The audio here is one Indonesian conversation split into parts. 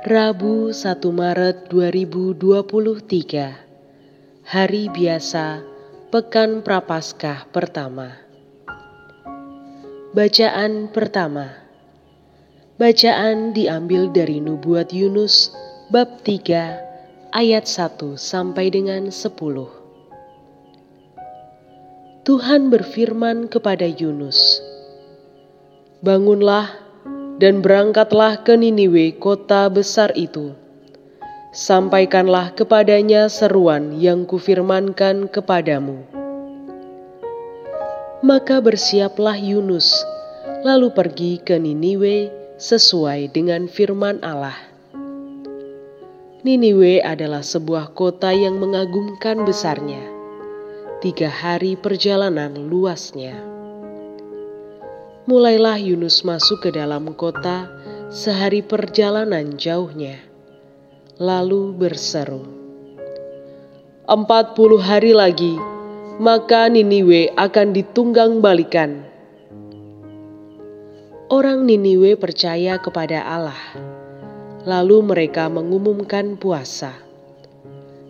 Rabu 1 Maret 2023 Hari biasa Pekan Prapaskah pertama. Bacaan pertama. Bacaan diambil dari Nubuat Yunus bab 3 ayat 1 sampai dengan 10 Tuhan berfirman kepada Yunus Bangunlah dan berangkatlah ke Niniwe, kota besar itu. Sampaikanlah kepadanya seruan yang kufirmankan kepadamu. Maka bersiaplah Yunus, lalu pergi ke Niniwe sesuai dengan firman Allah. Niniwe adalah sebuah kota yang mengagumkan besarnya. Tiga hari perjalanan luasnya mulailah Yunus masuk ke dalam kota sehari perjalanan jauhnya. Lalu berseru, Empat puluh hari lagi, maka Niniwe akan ditunggang balikan. Orang Niniwe percaya kepada Allah, lalu mereka mengumumkan puasa.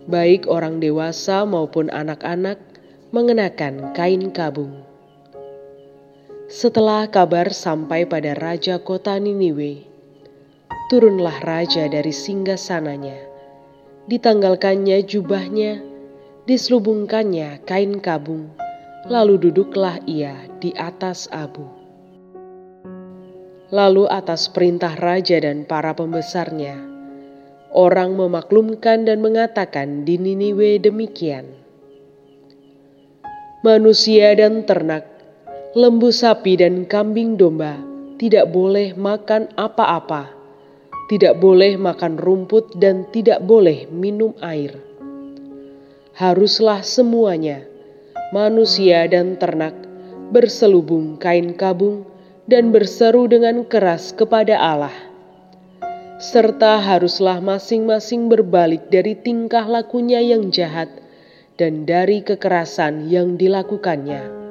Baik orang dewasa maupun anak-anak mengenakan kain kabung setelah kabar sampai pada raja kota Niniwe, turunlah raja dari singgah sananya. Ditanggalkannya jubahnya, diselubungkannya kain kabung, lalu duduklah ia di atas abu. Lalu atas perintah raja dan para pembesarnya, orang memaklumkan dan mengatakan di Niniwe demikian. Manusia dan ternak lembu sapi dan kambing domba tidak boleh makan apa-apa, tidak boleh makan rumput, dan tidak boleh minum air. Haruslah semuanya, manusia dan ternak, berselubung kain kabung dan berseru dengan keras kepada Allah. Serta haruslah masing-masing berbalik dari tingkah lakunya yang jahat dan dari kekerasan yang dilakukannya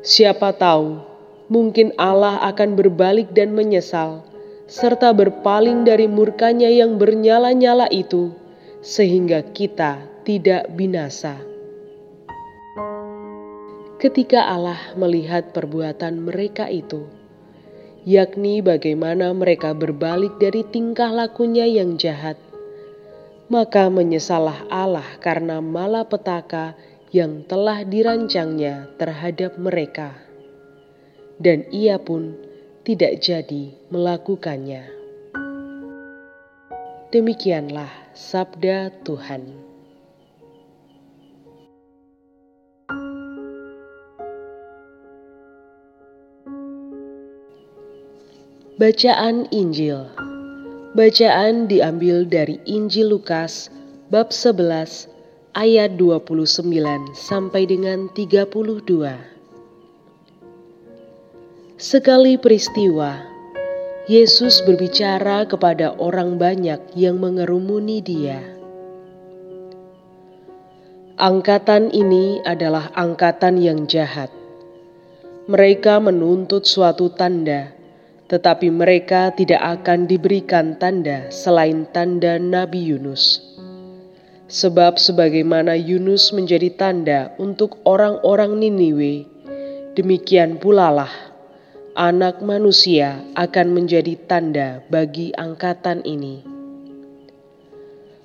Siapa tahu, mungkin Allah akan berbalik dan menyesal, serta berpaling dari murkanya yang bernyala-nyala itu, sehingga kita tidak binasa. Ketika Allah melihat perbuatan mereka itu, yakni bagaimana mereka berbalik dari tingkah lakunya yang jahat, maka menyesalah Allah karena malapetaka yang telah dirancangnya terhadap mereka, dan ia pun tidak jadi melakukannya. Demikianlah sabda Tuhan. Bacaan Injil Bacaan diambil dari Injil Lukas bab 11 ayat 29 sampai dengan 32. Sekali peristiwa, Yesus berbicara kepada orang banyak yang mengerumuni dia. Angkatan ini adalah angkatan yang jahat. Mereka menuntut suatu tanda, tetapi mereka tidak akan diberikan tanda selain tanda Nabi Yunus. Sebab sebagaimana Yunus menjadi tanda untuk orang-orang Niniwe, demikian pula lah anak manusia akan menjadi tanda bagi angkatan ini.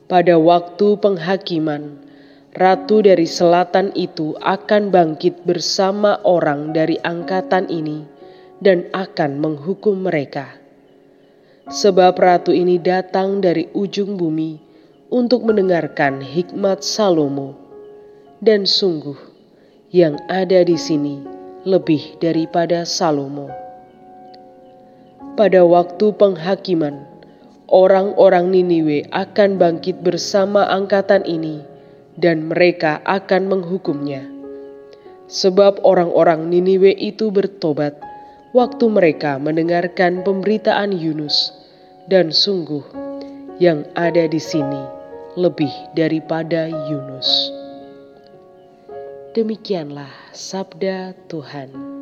Pada waktu penghakiman, ratu dari selatan itu akan bangkit bersama orang dari angkatan ini dan akan menghukum mereka. Sebab ratu ini datang dari ujung bumi untuk mendengarkan hikmat Salomo, dan sungguh yang ada di sini lebih daripada Salomo. Pada waktu penghakiman, orang-orang Niniwe akan bangkit bersama angkatan ini, dan mereka akan menghukumnya. Sebab orang-orang Niniwe itu bertobat waktu mereka mendengarkan pemberitaan Yunus, dan sungguh yang ada di sini lebih daripada Yunus. Demikianlah sabda Tuhan.